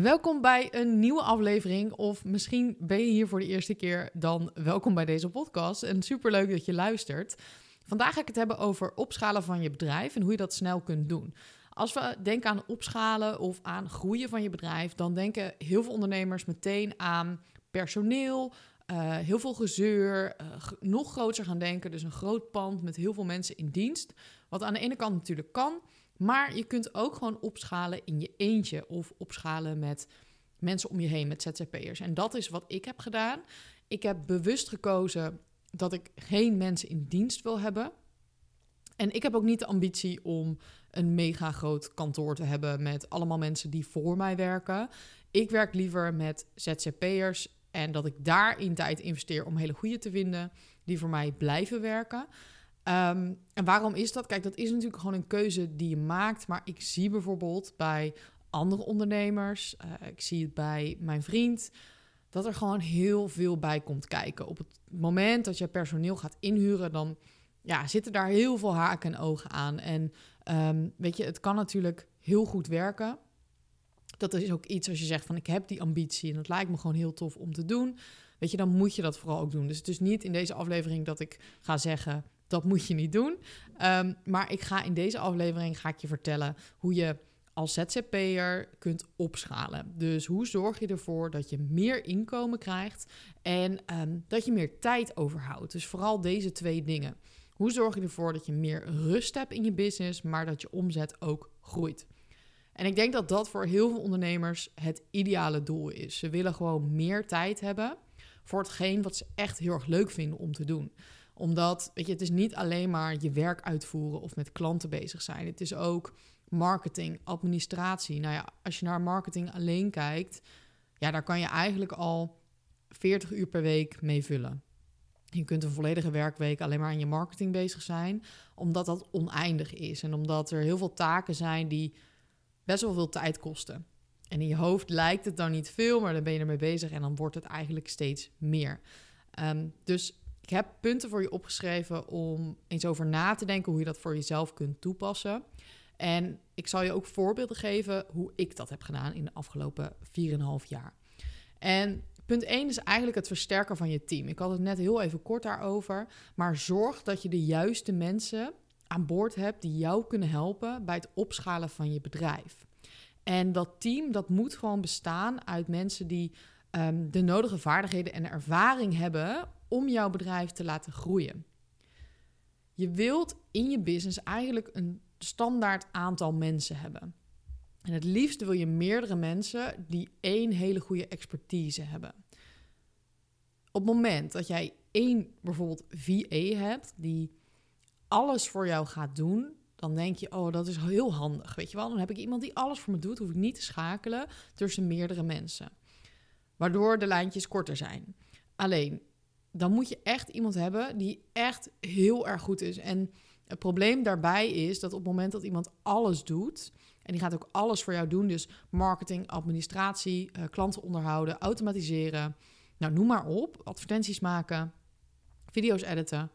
Welkom bij een nieuwe aflevering, of misschien ben je hier voor de eerste keer, dan welkom bij deze podcast. En superleuk dat je luistert. Vandaag ga ik het hebben over opschalen van je bedrijf en hoe je dat snel kunt doen. Als we denken aan opschalen of aan groeien van je bedrijf, dan denken heel veel ondernemers meteen aan personeel, uh, heel veel gezeur, uh, nog groter gaan denken. Dus een groot pand met heel veel mensen in dienst. Wat aan de ene kant natuurlijk kan, maar je kunt ook gewoon opschalen in je eentje of opschalen met mensen om je heen, met ZZP'ers. En dat is wat ik heb gedaan. Ik heb bewust gekozen dat ik geen mensen in dienst wil hebben. En ik heb ook niet de ambitie om een mega groot kantoor te hebben met allemaal mensen die voor mij werken. Ik werk liever met ZZP'ers en dat ik daarin tijd investeer om hele goede te vinden die voor mij blijven werken. Um, en waarom is dat? Kijk, dat is natuurlijk gewoon een keuze die je maakt. Maar ik zie bijvoorbeeld bij andere ondernemers, uh, ik zie het bij mijn vriend, dat er gewoon heel veel bij komt kijken. Op het moment dat je personeel gaat inhuren, dan ja, zitten daar heel veel haken en ogen aan. En um, weet je, het kan natuurlijk heel goed werken. Dat is ook iets als je zegt van ik heb die ambitie en dat lijkt me gewoon heel tof om te doen. Weet je, dan moet je dat vooral ook doen. Dus het is niet in deze aflevering dat ik ga zeggen dat moet je niet doen. Um, maar ik ga in deze aflevering ga ik je vertellen hoe je als ZZP'er kunt opschalen. Dus hoe zorg je ervoor dat je meer inkomen krijgt en um, dat je meer tijd overhoudt. Dus vooral deze twee dingen. Hoe zorg je ervoor dat je meer rust hebt in je business, maar dat je omzet ook groeit? En ik denk dat dat voor heel veel ondernemers het ideale doel is. Ze willen gewoon meer tijd hebben voor hetgeen wat ze echt heel erg leuk vinden om te doen omdat, weet je, het is niet alleen maar je werk uitvoeren of met klanten bezig zijn. Het is ook marketing, administratie. Nou ja, als je naar marketing alleen kijkt, ja, daar kan je eigenlijk al 40 uur per week mee vullen. Je kunt een volledige werkweek alleen maar aan je marketing bezig zijn, omdat dat oneindig is en omdat er heel veel taken zijn die best wel veel tijd kosten. En in je hoofd lijkt het dan niet veel, maar dan ben je ermee bezig en dan wordt het eigenlijk steeds meer. Um, dus ik heb punten voor je opgeschreven om eens over na te denken hoe je dat voor jezelf kunt toepassen. En ik zal je ook voorbeelden geven hoe ik dat heb gedaan in de afgelopen 4,5 jaar. En punt 1 is eigenlijk het versterken van je team. Ik had het net heel even kort daarover. Maar zorg dat je de juiste mensen aan boord hebt die jou kunnen helpen bij het opschalen van je bedrijf. En dat team dat moet gewoon bestaan uit mensen die um, de nodige vaardigheden en ervaring hebben om jouw bedrijf te laten groeien. Je wilt in je business eigenlijk een standaard aantal mensen hebben. En het liefst wil je meerdere mensen die één hele goede expertise hebben. Op het moment dat jij één bijvoorbeeld VA hebt die alles voor jou gaat doen, dan denk je, oh, dat is heel handig. Weet je wel, dan heb ik iemand die alles voor me doet, hoef ik niet te schakelen tussen meerdere mensen. Waardoor de lijntjes korter zijn. Alleen, dan moet je echt iemand hebben die echt heel erg goed is. En het probleem daarbij is dat op het moment dat iemand alles doet, en die gaat ook alles voor jou doen, dus marketing, administratie, uh, klanten onderhouden, automatiseren, nou noem maar op, advertenties maken, video's editen,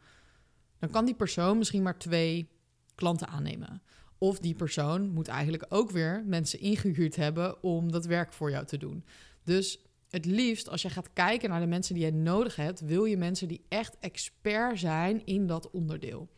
dan kan die persoon misschien maar twee klanten aannemen. Of die persoon moet eigenlijk ook weer mensen ingehuurd hebben om dat werk voor jou te doen. Dus het liefst, als je gaat kijken naar de mensen die je nodig hebt, wil je mensen die echt expert zijn in dat onderdeel.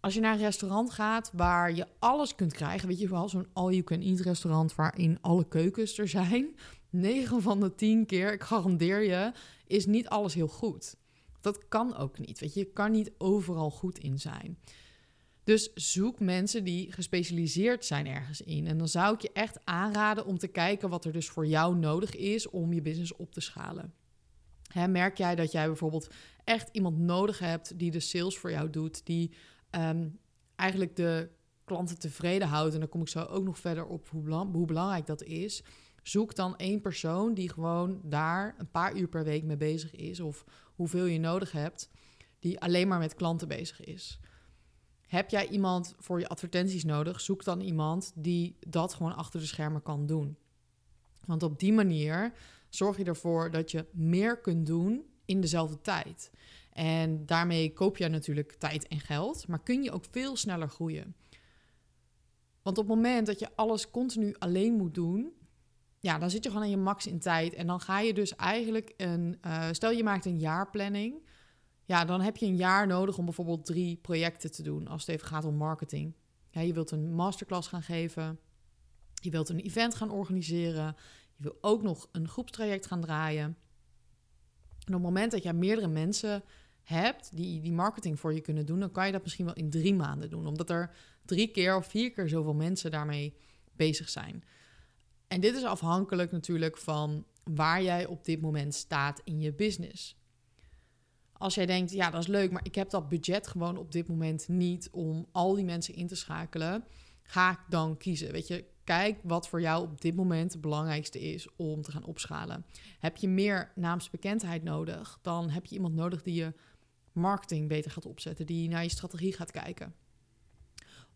Als je naar een restaurant gaat waar je alles kunt krijgen, weet je wel, zo'n all-you-can-eat restaurant waarin alle keukens er zijn, 9 van de 10 keer, ik garandeer je, is niet alles heel goed. Dat kan ook niet, weet je, je kan niet overal goed in zijn. Dus zoek mensen die gespecialiseerd zijn ergens in. En dan zou ik je echt aanraden om te kijken wat er dus voor jou nodig is om je business op te schalen. Merk jij dat jij bijvoorbeeld echt iemand nodig hebt die de sales voor jou doet, die um, eigenlijk de klanten tevreden houdt. En dan kom ik zo ook nog verder op hoe, hoe belangrijk dat is. Zoek dan één persoon die gewoon daar een paar uur per week mee bezig is, of hoeveel je nodig hebt, die alleen maar met klanten bezig is. Heb jij iemand voor je advertenties nodig? Zoek dan iemand die dat gewoon achter de schermen kan doen. Want op die manier zorg je ervoor dat je meer kunt doen in dezelfde tijd. En daarmee koop je natuurlijk tijd en geld, maar kun je ook veel sneller groeien. Want op het moment dat je alles continu alleen moet doen, ja, dan zit je gewoon aan je max in tijd. En dan ga je dus eigenlijk een. Uh, stel je maakt een jaarplanning. Ja, dan heb je een jaar nodig om bijvoorbeeld drie projecten te doen. Als het even gaat om marketing. Ja, je wilt een masterclass gaan geven. Je wilt een event gaan organiseren. Je wil ook nog een groepstraject gaan draaien. En op het moment dat je meerdere mensen hebt die die marketing voor je kunnen doen, dan kan je dat misschien wel in drie maanden doen. Omdat er drie keer of vier keer zoveel mensen daarmee bezig zijn. En dit is afhankelijk natuurlijk van waar jij op dit moment staat in je business. Als jij denkt, ja, dat is leuk, maar ik heb dat budget gewoon op dit moment niet om al die mensen in te schakelen, ga ik dan kiezen. Weet je, kijk wat voor jou op dit moment het belangrijkste is om te gaan opschalen. Heb je meer naamsbekendheid nodig, dan heb je iemand nodig die je marketing beter gaat opzetten, die naar je strategie gaat kijken.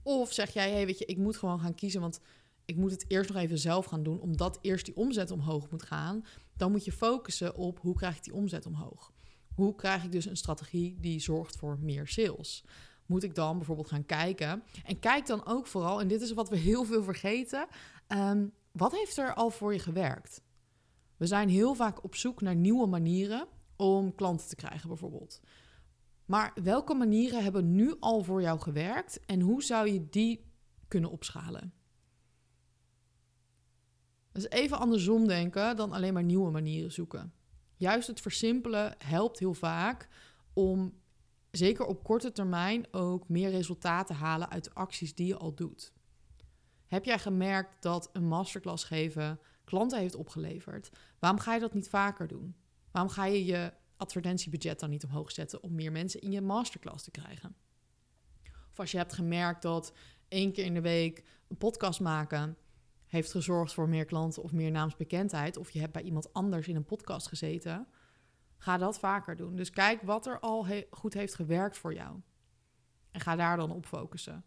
Of zeg jij, hey, weet je, ik moet gewoon gaan kiezen, want ik moet het eerst nog even zelf gaan doen, omdat eerst die omzet omhoog moet gaan. Dan moet je focussen op hoe krijg ik die omzet omhoog. Hoe krijg ik dus een strategie die zorgt voor meer sales? Moet ik dan bijvoorbeeld gaan kijken? En kijk dan ook vooral, en dit is wat we heel veel vergeten, ehm, wat heeft er al voor je gewerkt? We zijn heel vaak op zoek naar nieuwe manieren om klanten te krijgen, bijvoorbeeld. Maar welke manieren hebben nu al voor jou gewerkt en hoe zou je die kunnen opschalen? Dus even andersom denken dan alleen maar nieuwe manieren zoeken. Juist het versimpelen helpt heel vaak om zeker op korte termijn ook meer resultaten te halen uit de acties die je al doet. Heb jij gemerkt dat een masterclass geven klanten heeft opgeleverd? Waarom ga je dat niet vaker doen? Waarom ga je je advertentiebudget dan niet omhoog zetten om meer mensen in je masterclass te krijgen? Of als je hebt gemerkt dat één keer in de week een podcast maken heeft gezorgd voor meer klanten of meer naamsbekendheid, of je hebt bij iemand anders in een podcast gezeten, ga dat vaker doen. Dus kijk wat er al goed heeft gewerkt voor jou. En ga daar dan op focussen.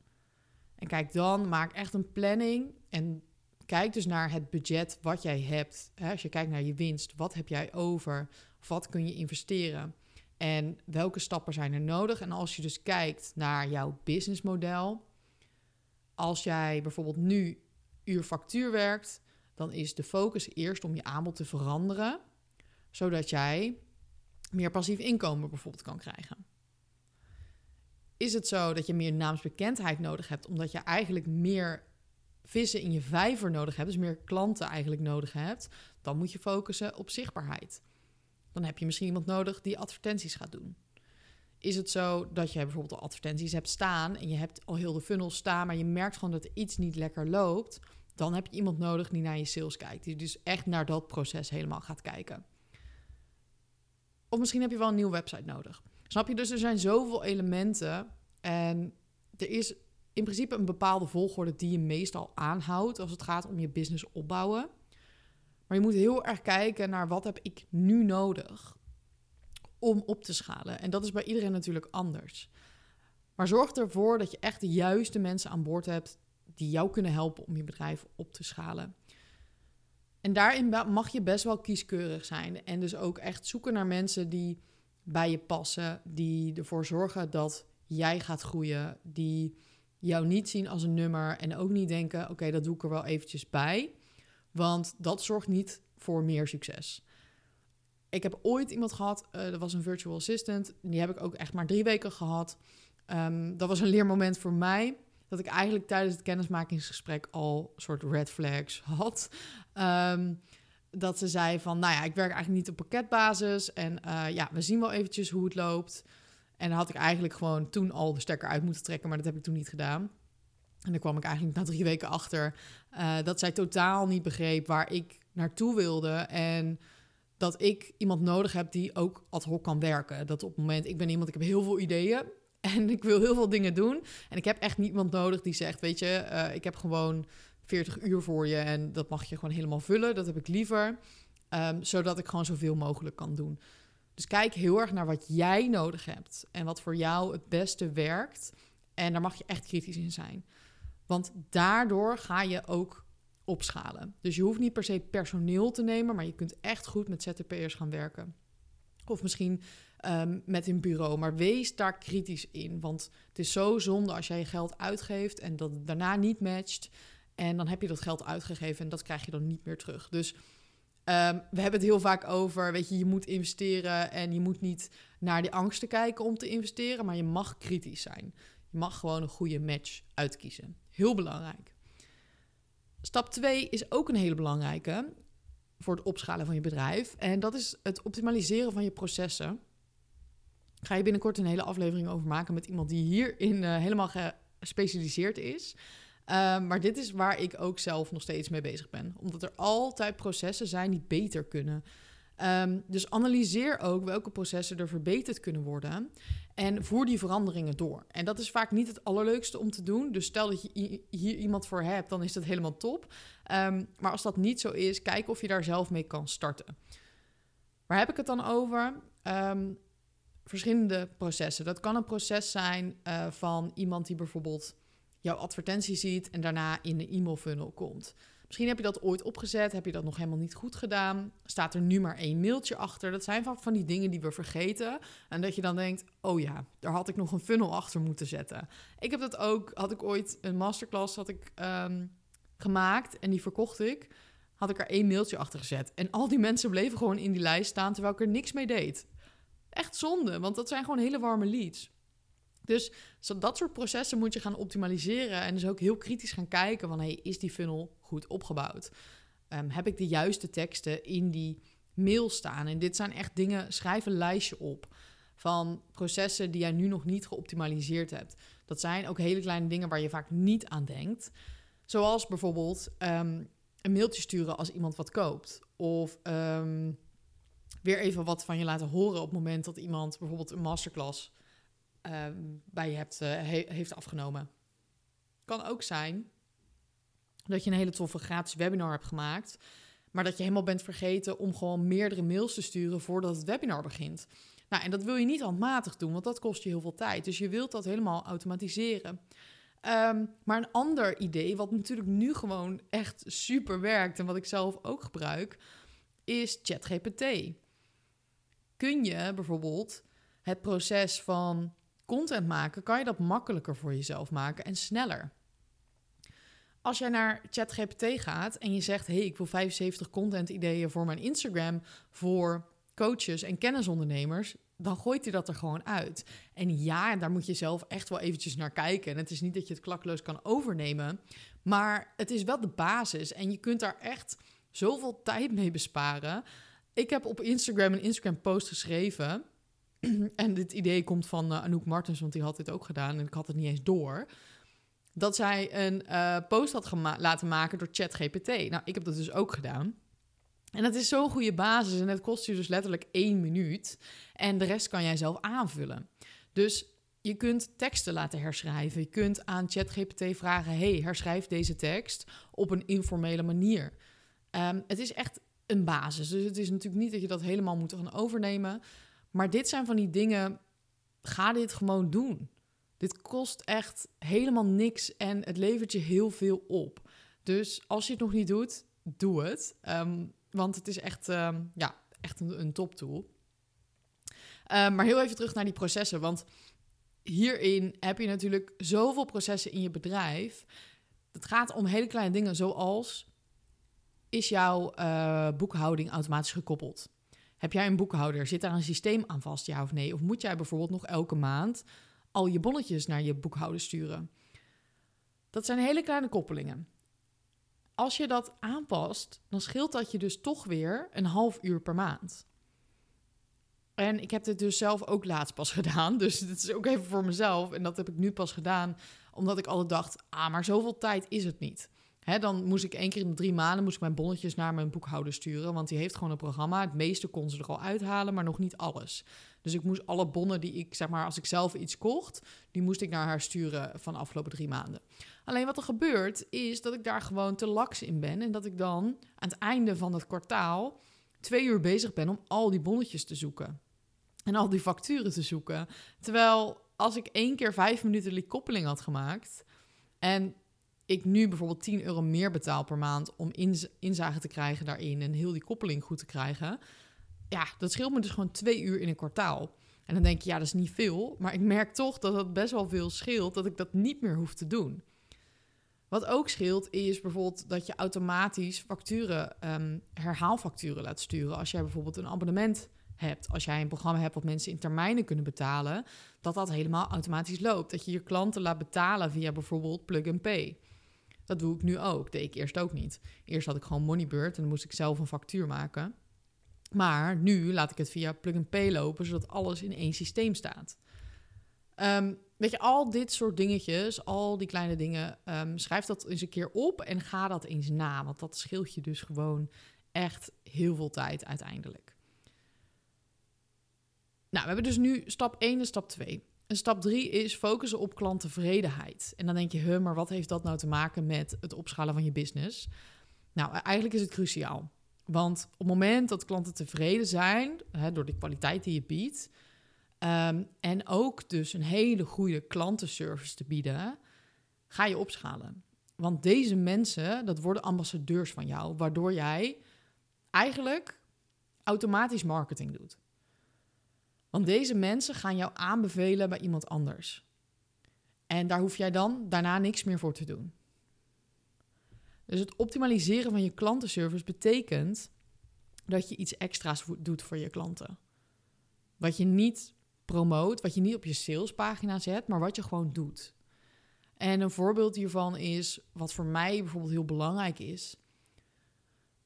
En kijk dan, maak echt een planning en kijk dus naar het budget wat jij hebt. Als je kijkt naar je winst, wat heb jij over? Wat kun je investeren? En welke stappen zijn er nodig? En als je dus kijkt naar jouw businessmodel, als jij bijvoorbeeld nu uur factuur werkt, dan is de focus eerst om je aanbod te veranderen, zodat jij meer passief inkomen bijvoorbeeld kan krijgen. Is het zo dat je meer naamsbekendheid nodig hebt, omdat je eigenlijk meer vissen in je vijver nodig hebt, dus meer klanten eigenlijk nodig hebt, dan moet je focussen op zichtbaarheid. Dan heb je misschien iemand nodig die advertenties gaat doen. Is het zo dat je bijvoorbeeld al advertenties hebt staan en je hebt al heel de funnel staan, maar je merkt gewoon dat iets niet lekker loopt, dan heb je iemand nodig die naar je sales kijkt, die dus echt naar dat proces helemaal gaat kijken. Of misschien heb je wel een nieuwe website nodig. Snap je? Dus er zijn zoveel elementen en er is in principe een bepaalde volgorde die je meestal aanhoudt als het gaat om je business opbouwen. Maar je moet heel erg kijken naar wat heb ik nu nodig om op te schalen. En dat is bij iedereen natuurlijk anders. Maar zorg ervoor dat je echt de juiste mensen aan boord hebt die jou kunnen helpen om je bedrijf op te schalen. En daarin mag je best wel kieskeurig zijn. En dus ook echt zoeken naar mensen die bij je passen, die ervoor zorgen dat jij gaat groeien, die jou niet zien als een nummer en ook niet denken: oké, dat doe ik er wel eventjes bij. Want dat zorgt niet voor meer succes. Ik heb ooit iemand gehad, uh, dat was een virtual assistant. Die heb ik ook echt maar drie weken gehad. Um, dat was een leermoment voor mij. Dat ik eigenlijk tijdens het kennismakingsgesprek al soort red flags had. Um, dat ze zei van, nou ja, ik werk eigenlijk niet op pakketbasis. En uh, ja, we zien wel eventjes hoe het loopt. En dan had ik eigenlijk gewoon toen al de stekker uit moeten trekken, maar dat heb ik toen niet gedaan. En dan kwam ik eigenlijk na drie weken achter uh, dat zij totaal niet begreep waar ik naartoe wilde. En dat ik iemand nodig heb die ook ad hoc kan werken. Dat op het moment, ik ben iemand, ik heb heel veel ideeën. En ik wil heel veel dingen doen. En ik heb echt niemand nodig die zegt, weet je, uh, ik heb gewoon 40 uur voor je en dat mag je gewoon helemaal vullen. Dat heb ik liever, um, zodat ik gewoon zoveel mogelijk kan doen. Dus kijk heel erg naar wat jij nodig hebt en wat voor jou het beste werkt. En daar mag je echt kritisch in zijn. Want daardoor ga je ook opschalen. Dus je hoeft niet per se personeel te nemen, maar je kunt echt goed met ZTP'ers gaan werken. Of misschien um, met een bureau. Maar wees daar kritisch in. Want het is zo zonde als jij je geld uitgeeft en dat daarna niet matcht. En dan heb je dat geld uitgegeven en dat krijg je dan niet meer terug. Dus ehm, we hebben het heel vaak over, weet je, je moet investeren en je moet niet naar die angsten kijken om te investeren, maar je mag kritisch zijn. Je mag gewoon een goede match uitkiezen. Heel belangrijk. Stap 2 is ook een hele belangrijke voor het opschalen van je bedrijf. En dat is het optimaliseren van je processen. Ga je binnenkort een hele aflevering over maken met iemand die hierin uh, helemaal gespecialiseerd is. Ehm, maar dit is waar ik ook zelf nog steeds mee bezig ben. Omdat er altijd processen zijn die beter kunnen. Ehm, dus analyseer ook welke processen er verbeterd kunnen worden. En voer die veranderingen door. En dat is vaak niet het allerleukste om te doen. Dus stel dat je hier iemand voor hebt, dan is dat helemaal top. Ehm, maar als dat niet zo is, kijk of je daar zelf mee kan starten. Waar heb ik het dan over? verschillende processen. Dat kan een proces zijn uh, van iemand die bijvoorbeeld jouw advertentie ziet en daarna in de e-mail funnel komt. Misschien heb je dat ooit opgezet, heb je dat nog helemaal niet goed gedaan. Staat er nu maar één mailtje achter. Dat zijn vaak van die dingen die we vergeten. En dat je dan denkt, oh ja, daar had ik nog een funnel achter moeten zetten. Ik heb dat ook, had ik ooit een masterclass had ik, um, gemaakt en die verkocht ik. Had ik er één mailtje achter gezet. En al die mensen bleven gewoon in die lijst staan terwijl ik er niks mee deed. Echt zonde, want dat zijn gewoon hele warme leads. Dus dat soort processen moet je gaan optimaliseren en dus ook heel kritisch gaan kijken van hey, is die funnel goed opgebouwd? Ehm, heb ik de juiste teksten in die mail staan? En dit zijn echt dingen, schrijf een lijstje op van processen die jij nu nog niet geoptimaliseerd hebt. Dat zijn ook hele kleine dingen waar je vaak niet aan denkt. Zoals bijvoorbeeld ehm, een mailtje sturen als iemand wat koopt. Of um, weer even wat van je laten horen op het moment dat iemand bijvoorbeeld een masterclass uh, bij je hebt, uh, heeft afgenomen. Kan ook zijn dat je een hele toffe gratis webinar hebt gemaakt, maar dat je helemaal bent vergeten om gewoon meerdere mails te sturen voordat het webinar begint. Nou, en dat wil je niet handmatig doen, want dat kost je heel veel tijd. Dus je wilt dat helemaal automatiseren. Um, maar een ander idee, wat natuurlijk nu gewoon echt super werkt en wat ik zelf ook gebruik, is ChatGPT kun je bijvoorbeeld het proces van content maken, kan je dat makkelijker voor jezelf maken en sneller. Als jij naar ChatGPT gaat en je zegt: hey, ik wil 75 content ideeën voor mijn Instagram voor coaches en kennisondernemers, dan gooit hij dat er gewoon uit. En ja, daar moet je zelf echt wel eventjes naar kijken. En het is niet dat je het klakloos kan overnemen, maar het is wel de basis en je kunt daar echt zoveel tijd mee besparen. Ik heb op Instagram een Instagram-post geschreven. en dit idee komt van uh, Anouk Martens, want die had dit ook gedaan en ik had het niet eens door. Dat zij een uh, post had laten maken door ChatGPT. Nou, ik heb dat dus ook gedaan. En dat is zo'n goede basis en het kost je dus letterlijk één minuut. En de rest kan jij zelf aanvullen. Dus je kunt teksten laten herschrijven. Je kunt aan ChatGPT vragen: hey, herschrijf deze tekst op een informele manier. Um, het is echt een basis. Dus het is natuurlijk niet dat je dat helemaal moet gaan overnemen. Maar dit zijn van die dingen. Ga dit gewoon doen. Dit kost echt helemaal niks en het levert je heel veel op. Dus als je het nog niet doet, doe het. Ehm, want het is echt, um, ja, echt een, een top tool. Um, maar heel even terug naar die processen. Want hierin heb je natuurlijk zoveel processen in je bedrijf. Het gaat om hele kleine dingen zoals is jouw uh, boekhouding automatisch gekoppeld? Heb jij een boekhouder? Zit daar een systeem aan vast, ja of nee? Of moet jij bijvoorbeeld nog elke maand al je bonnetjes naar je boekhouder sturen? Dat zijn hele kleine koppelingen. Als je dat aanpast, dan scheelt dat je dus toch weer een half uur per maand. En ik heb dit dus zelf ook laatst pas gedaan. Dus dit is ook even voor mezelf. En dat heb ik nu pas gedaan, omdat ik altijd dacht: ah, maar zoveel tijd is het niet. Dan moest ik één keer in de drie maanden ik mijn bonnetjes naar mijn boekhouder sturen. Want die heeft gewoon een programma. Het meeste kon ze er al uithalen, maar nog niet alles. Dus ik moest alle bonnen die ik, zeg maar, als ik zelf iets kocht, die moest ik naar haar sturen van de afgelopen drie maanden. Alleen wat er gebeurt, is dat ik daar gewoon te laks in ben. En dat ik dan aan het einde van het kwartaal twee uur bezig ben om al die bonnetjes te zoeken. En al die facturen te zoeken. Terwijl als ik één keer vijf minuten die koppeling had gemaakt. En ik nu bijvoorbeeld 10 euro meer betaal per maand om inzage te krijgen daarin en heel die koppeling goed te krijgen. Ja, dat scheelt me dus gewoon twee uur in een kwartaal. En dan denk je, ja, dat is niet veel. Maar ik merk toch dat het best wel veel scheelt dat ik dat niet meer hoef te doen. Wat ook scheelt is bijvoorbeeld dat je automatisch facturen, ehm, herhaalfacturen laat sturen. Als jij bijvoorbeeld een abonnement hebt, als jij een programma hebt wat mensen in termijnen kunnen betalen, dat dat helemaal automatisch loopt. Dat je je klanten laat betalen via bijvoorbeeld Plug and Pay. Dat doe ik nu ook. deed ik eerst ook niet. Eerst had ik gewoon Moneybird en dan moest ik zelf een factuur maken. Maar nu laat ik het via Plug and Pay lopen, zodat alles in één systeem staat. Um, weet je, al dit soort dingetjes, al die kleine dingen, um, schrijf dat eens een keer op en ga dat eens na. Want dat scheelt je dus gewoon echt heel veel tijd uiteindelijk. Nou, we hebben dus nu stap 1 en stap 2. En stap 3 is focussen op klanttevredenheid. En dan denk je, huh, maar wat heeft dat nou te maken met het opschalen van je business? Nou, eigenlijk is het cruciaal. Want op het moment dat klanten tevreden zijn hè, door de kwaliteit die je biedt, um, en ook dus een hele goede klantenservice te bieden, ga je opschalen. Want deze mensen, dat worden ambassadeurs van jou, waardoor jij eigenlijk automatisch marketing doet. Want deze mensen gaan jou aanbevelen bij iemand anders. En daar hoef jij dan daarna niks meer voor te doen. Dus het optimaliseren van je klantenservice betekent dat je iets extra's doet voor je klanten. Wat je niet promoot, wat je niet op je salespagina zet, maar wat je gewoon doet. En een voorbeeld hiervan is, wat voor mij bijvoorbeeld heel belangrijk is.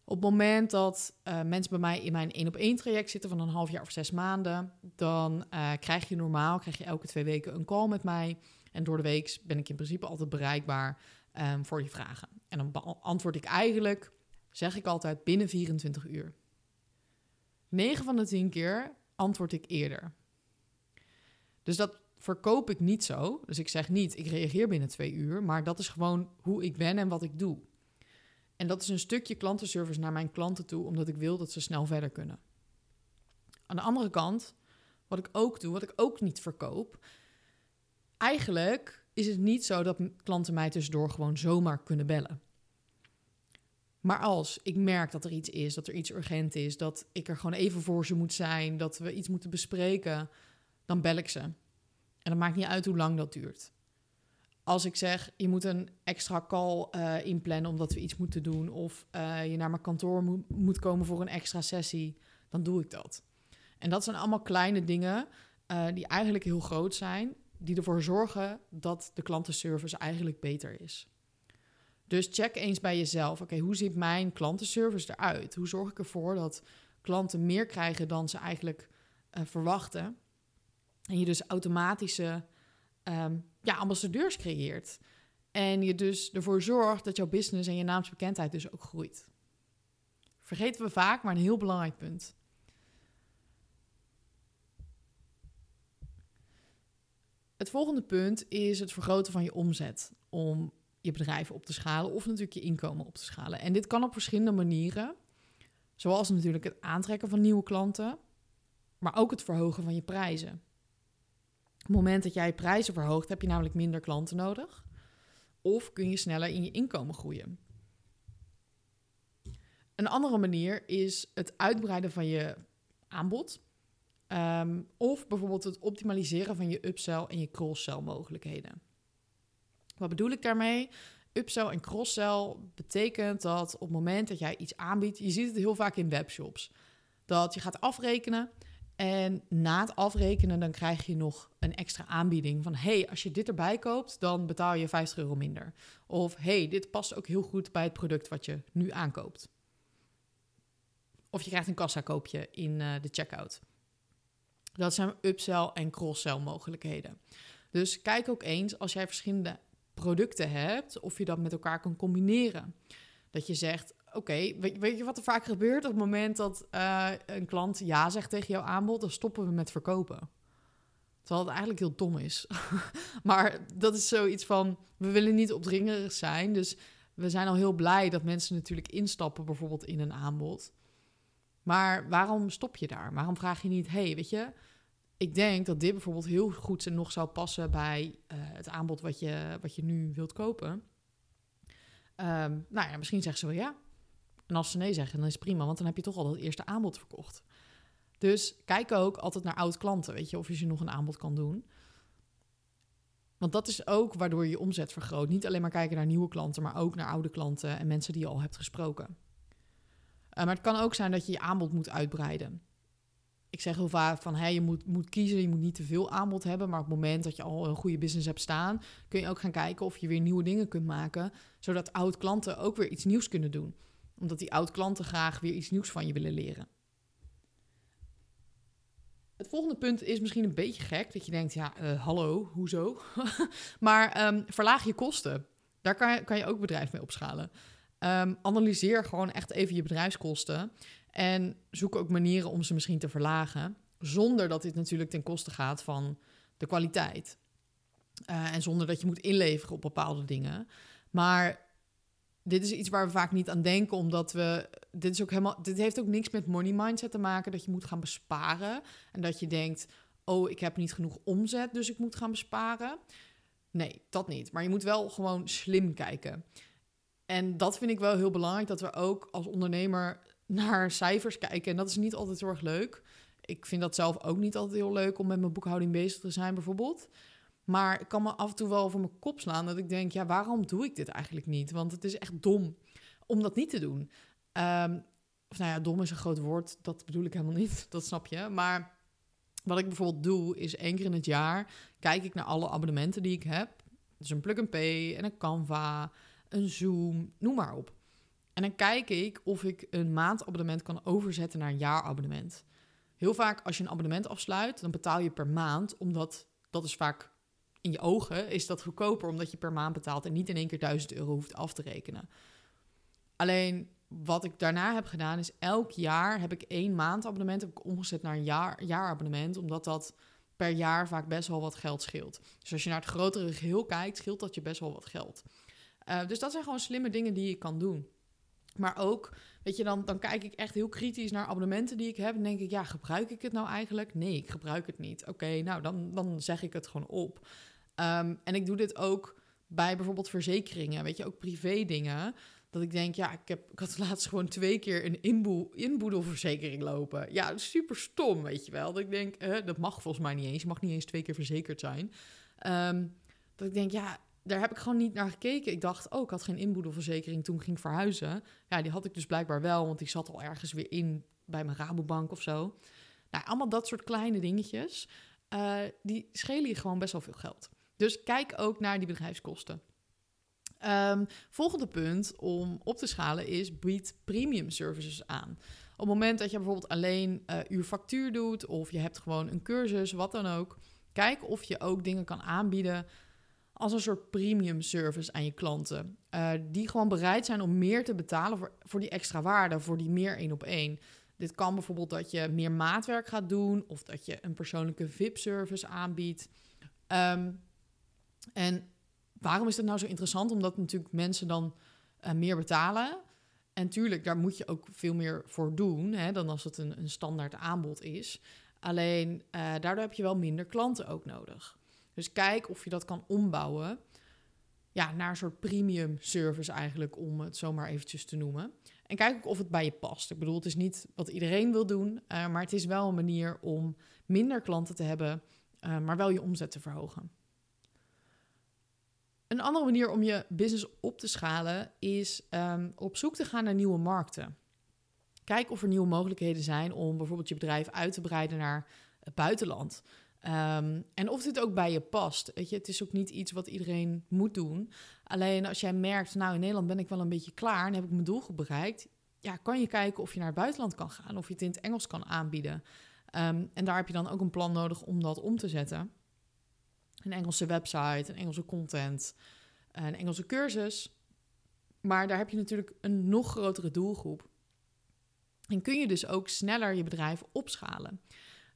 Op het moment dat uh, mensen bij mij in mijn één op één traject zitten van een half jaar of zes maanden, dan uh, krijg je normaal, krijg je elke twee weken een call met mij. En door de week ben ik in principe altijd bereikbaar um, voor je vragen. En dan beantwoord ik eigenlijk, zeg ik altijd, binnen 24 uur. 9 van de 10 keer antwoord ik eerder. Dus dat verkoop ik niet zo. Dus ik zeg niet, ik reageer binnen twee uur, maar dat is gewoon hoe ik ben en wat ik doe. En dat is een stukje klantenservice naar mijn klanten toe, omdat ik wil dat ze snel verder kunnen. Aan de andere kant, wat ik ook doe, wat ik ook niet verkoop, eigenlijk is het niet zo dat klanten mij tussendoor gewoon zomaar kunnen bellen. Maar als ik merk dat er iets is, dat er iets urgent is, dat ik er gewoon even voor ze moet zijn, dat we iets moeten bespreken, dan bel ik ze. En dat maakt niet uit hoe lang dat duurt. Als ik zeg, je moet een extra call uh, inplannen omdat we iets moeten doen, of uh, je naar mijn kantoor moet, komen voor een extra sessie, dan doe ik dat. En dat zijn allemaal kleine dingen uh, die eigenlijk heel groot zijn, die ervoor zorgen dat de klantenservice eigenlijk beter is. Dus check eens bij jezelf, oké, hoe ziet mijn klantenservice eruit? Hoe zorg ik ervoor dat klanten meer krijgen dan ze eigenlijk verwachten? En je dus automatische um, ja, ambassadeurs creëert. En je dus ervoor zorgt dat jouw business en je naamsbekendheid dus ook groeit. Vergeten we vaak, maar een heel belangrijk punt. Het volgende punt is het vergroten van je omzet om je bedrijf op te schalen of natuurlijk je inkomen op te schalen. En dit kan op verschillende manieren, zoals natuurlijk het aantrekken van nieuwe klanten, maar ook het verhogen van je prijzen. Het moment dat jij prijzen verhoogt, heb je namelijk minder klanten nodig. Of kun je sneller in je inkomen groeien. Een andere manier is het uitbreiden van je aanbod. Ehm, of bijvoorbeeld het optimaliseren van je upsell en je cross-sell mogelijkheden. Wat bedoel ik daarmee? Upsell en cross-sell betekent dat op het moment dat jij iets aanbiedt, je ziet het heel vaak in webshops, dat je gaat afrekenen en na het afrekenen dan krijg je nog een extra aanbieding van... hey, als je dit erbij koopt, dan betaal je 50 euro minder. Of hey, dit past ook heel goed bij het product wat je nu aankoopt. Of je krijgt een kassakoopje in uh, de checkout. Dat zijn upsell en cross-sell mogelijkheden. Dus kijk ook eens als jij verschillende producten hebt... of je dat met elkaar kan combineren. Dat je zegt, oké, weet, weet, je wat er vaak gebeurt? Op het moment dat uh, een klant ja zegt tegen jouw aanbod, dan stoppen we met verkopen. Terwijl het eigenlijk heel dom is. maar dat is zoiets van, we willen niet opdringerig zijn. Dus we zijn al heel blij dat mensen natuurlijk instappen bijvoorbeeld in een aanbod. Maar waarom stop je daar? Waarom vraag je niet, hey, weet je, ik denk dat dit bijvoorbeeld heel goed nog zou passen bij uh, het aanbod wat je, wat je nu wilt kopen. Um, nou ja, misschien zeggen ze wel ja. En als ze nee zeggen, dan is het prima, want dan heb je toch al het eerste aanbod verkocht. Dus kijk ook altijd naar oud klanten, weet je, of je ze nog een aanbod kan doen. Want dat is ook waardoor je je omzet vergroot. Niet alleen maar kijken naar nieuwe klanten, maar ook naar oude klanten en mensen die je al hebt gesproken. Eh, maar het kan ook zijn dat je je aanbod moet uitbreiden. Ik zeg heel vaak van hey, je moet, moet kiezen, je moet niet te veel aanbod hebben. Maar op het moment dat je al een goede business hebt staan, kun je ook gaan kijken of je weer nieuwe dingen kunt maken. Zodat oud klanten ook weer iets nieuws kunnen doen. Omdat die oud klanten graag weer iets nieuws van je willen leren. Het volgende punt is misschien een beetje gek. Dat je denkt, ja, uh, hallo, hoezo? maar um, verlaag je kosten. Daar kan je, kan je ook bedrijf mee opschalen. Um, analyseer gewoon echt even je bedrijfskosten. En zoek ook manieren om ze misschien te verlagen. Zonder dat dit natuurlijk ten koste gaat van de kwaliteit. Uh, en zonder dat je moet inleveren op bepaalde dingen. Maar dit is iets waar we vaak niet aan denken, omdat we. Dit, is ook helemaal, dit heeft ook niks met money mindset te maken. Dat je moet gaan besparen. En dat je denkt: oh, ik heb niet genoeg omzet, dus ik moet gaan besparen. Nee, dat niet. Maar je moet wel gewoon slim kijken. En dat vind ik wel heel belangrijk, dat we ook als ondernemer naar cijfers kijken. En dat is niet altijd heel erg leuk. Ik vind dat zelf ook niet altijd heel leuk om met mijn boekhouding bezig te zijn, bijvoorbeeld. Maar ik kan me af en toe wel voor mijn kop slaan dat ik denk, ja, waarom doe ik dit eigenlijk niet? Want het is echt dom om dat niet te doen. Um, of nou ja, dom is een groot woord, dat bedoel ik helemaal niet, dat snap je. Maar wat ik bijvoorbeeld doe, is één keer in het jaar kijk ik naar alle abonnementen die ik heb. Dus een plug-and-pay en een Canva, een Zoom, noem maar op. En dan kijk ik of ik een maandabonnement kan overzetten naar een jaarabonnement. Heel vaak als je een abonnement afsluit, dan betaal je per maand, omdat dat is vaak in je ogen is dat goedkoper omdat je per maand betaalt en niet in één keer 1000 euro hoeft af te rekenen. Alleen wat ik daarna heb gedaan is elk jaar heb ik één maandabonnement heb ik omgezet naar een jaar, jaarabonnement, omdat dat per jaar vaak best wel wat geld scheelt. Dus als je naar het grotere geheel kijkt, scheelt dat je best wel wat geld. Uh, dus dat zijn gewoon slimme dingen die je kan doen. Maar ook, weet je, dan, dan kijk ik echt heel kritisch naar abonnementen die ik heb. En denk ik, ja, gebruik ik het nou eigenlijk? Nee, ik gebruik het niet. Oké, nou, dan, dan zeg ik het gewoon op. Um, en ik doe dit ook bij bijvoorbeeld verzekeringen, weet je, ook privé dingen. Dat ik denk, ja, ik, heb, ik had laatst gewoon twee keer een inboe, inboedelverzekering lopen. Ja, super stom, weet je wel. Dat ik denk, uh, dat mag volgens mij niet eens. Je mag niet eens twee keer verzekerd zijn. Um, dat ik denk, ja, daar heb ik gewoon niet naar gekeken. Ik dacht, oh, ik had geen inboedelverzekering toen ik ging verhuizen. Ja, die had ik dus blijkbaar wel, want die zat al ergens weer in bij mijn Rabobank of zo. Nou, allemaal dat soort kleine dingetjes, uh, die schelen je gewoon best wel veel geld. Dus kijk ook naar die bedrijfskosten. Um, volgende punt om op te schalen is bied premium services aan. Op het moment dat je bijvoorbeeld alleen uh, uw factuur doet of je hebt gewoon een cursus, wat dan ook, kijk of je ook dingen kan aanbieden als een soort premium service aan je klanten. Uh, die gewoon bereid zijn om meer te betalen voor, voor die extra waarde, voor die meer één op één. Dit kan bijvoorbeeld dat je meer maatwerk gaat doen of dat je een persoonlijke VIP-service aanbiedt. Um, en waarom is dat nou zo interessant? Omdat natuurlijk mensen dan uh, meer betalen. En tuurlijk, daar moet je ook veel meer voor doen hè, dan als het een, een standaard aanbod is. Alleen uh, daardoor heb je wel minder klanten ook nodig. Dus kijk of je dat kan ombouwen ja, naar een soort premium service eigenlijk, om het zomaar eventjes te noemen. En kijk ook of het bij je past. Ik bedoel, het is niet wat iedereen wil doen, uh, maar het is wel een manier om minder klanten te hebben, maar wel je omzet te verhogen. Een andere manier om je business op te schalen is um, op zoek te gaan naar nieuwe markten. Kijk of er nieuwe mogelijkheden zijn om bijvoorbeeld je bedrijf uit te breiden naar het buitenland. Um, en of dit ook bij je past. Weet je, het is ook niet iets wat iedereen moet doen. Alleen als jij merkt, nou in Nederland ben ik wel een beetje klaar en heb ik mijn doel bereikt. Ja, kan je kijken of je naar het buitenland kan gaan. Of je het in het Engels kan aanbieden. Um, en daar heb je dan ook een plan nodig om dat om te zetten. Een Engelse website, een Engelse content, een Engelse cursus. Maar daar heb je natuurlijk een nog grotere doelgroep. En kun je dus ook sneller je bedrijf opschalen.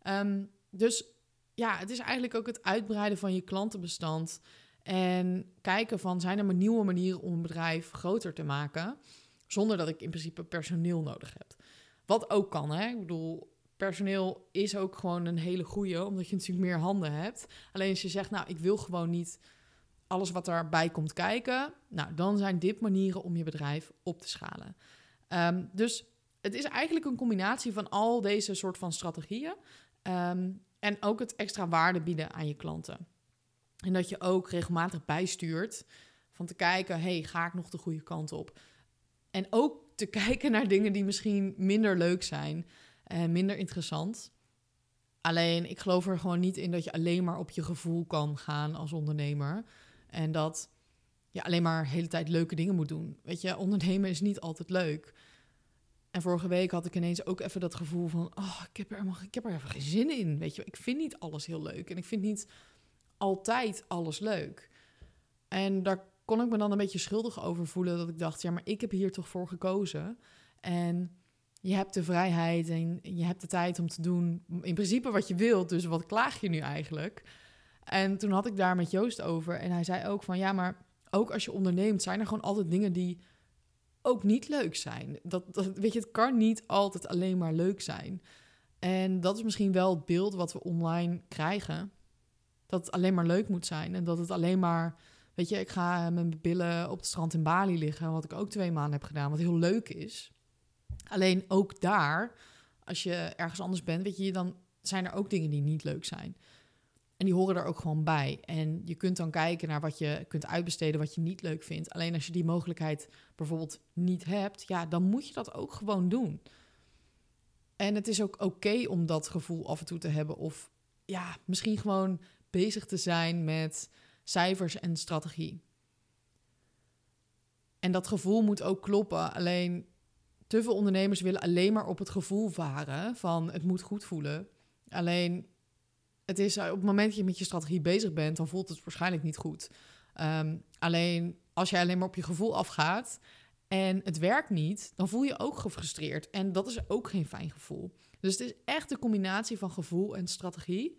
Um, dus ja, het is eigenlijk ook het uitbreiden van je klantenbestand. En kijken van, zijn er maar nieuwe manieren om een bedrijf groter te maken? Zonder dat ik in principe personeel nodig heb. Wat ook kan, hè. Ik bedoel, personeel is ook gewoon een hele goede, omdat je natuurlijk meer handen hebt. Alleen als je zegt, nou, ik wil gewoon niet alles wat erbij komt kijken, nou, dan zijn dit manieren om je bedrijf op te schalen. Um, dus het is eigenlijk een combinatie van al deze soort van strategieën. Um, en ook het extra waarde bieden aan je klanten. En dat je ook regelmatig bijstuurt van te kijken, hey, ga ik nog de goede kant op? En ook te kijken naar dingen die misschien minder leuk zijn en minder interessant. Alleen, ik geloof er gewoon niet in dat je alleen maar op je gevoel kan gaan als ondernemer. En dat je alleen maar de hele tijd leuke dingen moet doen. Weet je, ondernemen is niet altijd leuk. En vorige week had ik ineens ook even dat gevoel van... oh, ik heb er, helemaal, ik heb er even geen zin in, weet je. Ik vind niet alles heel leuk. En ik vind niet altijd alles leuk. En daar kon ik me dan een beetje schuldig over voelen. Dat ik dacht, ja, maar ik heb hier toch voor gekozen. En je hebt de vrijheid en je hebt de tijd om te doen in principe wat je wilt. Dus wat klaag je nu eigenlijk? En toen had ik daar met Joost over. En hij zei ook van, ja, maar ook als je onderneemt... zijn er gewoon altijd dingen die ook niet leuk zijn. Dat, dat, weet je, het kan niet altijd alleen maar leuk zijn. En dat is misschien wel het beeld wat we online krijgen. Dat het alleen maar leuk moet zijn. En dat het alleen maar Weet je, ik ga met mijn billen op het strand in Bali liggen, wat ik ook twee maanden heb gedaan, wat heel leuk is. Alleen ook daar, als je ergens anders bent, weet je, dan zijn er ook dingen die niet leuk zijn. En die horen er ook gewoon bij. En je kunt dan kijken naar wat je kunt uitbesteden, wat je niet leuk vindt. Alleen als je die mogelijkheid bijvoorbeeld niet hebt, ja, dan moet je dat ook gewoon doen. En het is ook oké om dat gevoel af en toe te hebben. Of ja, misschien gewoon bezig te zijn met cijfers en strategie. En dat gevoel moet ook kloppen. Alleen te veel ondernemers willen alleen maar op het gevoel varen van het moet goed voelen. Alleen het is op het moment dat je met je strategie bezig bent, dan voelt het waarschijnlijk niet goed. Ehm, alleen als jij alleen maar op je gevoel afgaat en het werkt niet, dan voel je ook gefrustreerd. En dat is ook geen fijn gevoel. Dus het is echt de combinatie van gevoel en strategie.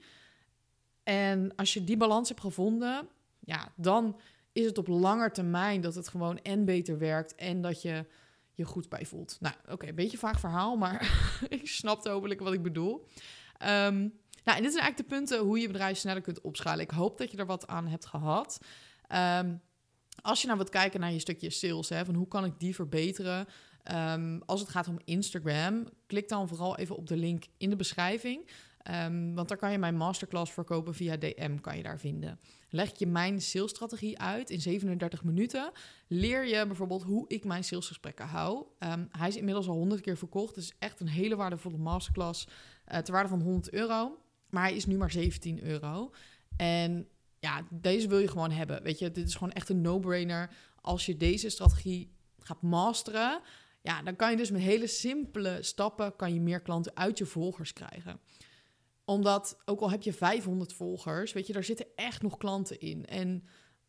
En als je die balans hebt gevonden, ja, dan is het op lange termijn dat het gewoon en beter werkt en dat je je goed bij voelt. Nou, oké, een beetje vaag verhaal, maar ik snap hopelijk wat ik bedoel. Um, nou, dit zijn eigenlijk de punten hoe je bedrijf sneller kunt opschalen. Ik hoop dat je er wat aan hebt gehad. Ehm, als je nou wat kijken naar je stukje sales, hè, van hoe kan ik die verbeteren? Um, als het gaat om Instagram, klik dan vooral even op de link in de beschrijving. Um, want daar kan je mijn masterclass verkopen via DM, kan je daar vinden. Leg je mijn salesstrategie uit in 37 minuten. Leer je bijvoorbeeld hoe ik mijn salesgesprekken hou. Um, hij is inmiddels al 100 keer verkocht. Dus echt een hele waardevolle masterclass uh, ter waarde van 100 euro. Maar hij is nu maar 17 euro. En ja, deze wil je gewoon hebben. Weet je, dit is gewoon echt een no-brainer. Als je deze strategie gaat masteren, ja, dan kan je dus met hele simpele stappen kan je meer klanten uit je volgers krijgen omdat, ook al heb je 500 volgers, weet je, daar zitten echt nog klanten in. En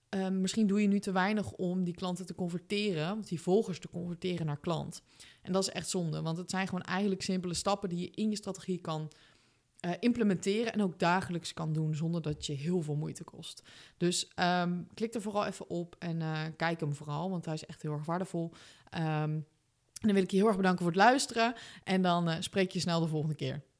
ehm, misschien doe je nu te weinig om die klanten te converteren, die volgers te converteren naar klant. En dat is echt zonde, want het zijn gewoon eigenlijk simpele stappen die je in je strategie kan uh, implementeren en ook dagelijks kan doen zonder dat je heel veel moeite kost. Dus um, klik er vooral even op en uh, kijk hem vooral, want hij is echt heel erg waardevol. Um, en dan wil ik je heel erg bedanken voor het luisteren en dan uh, spreek je snel de volgende keer.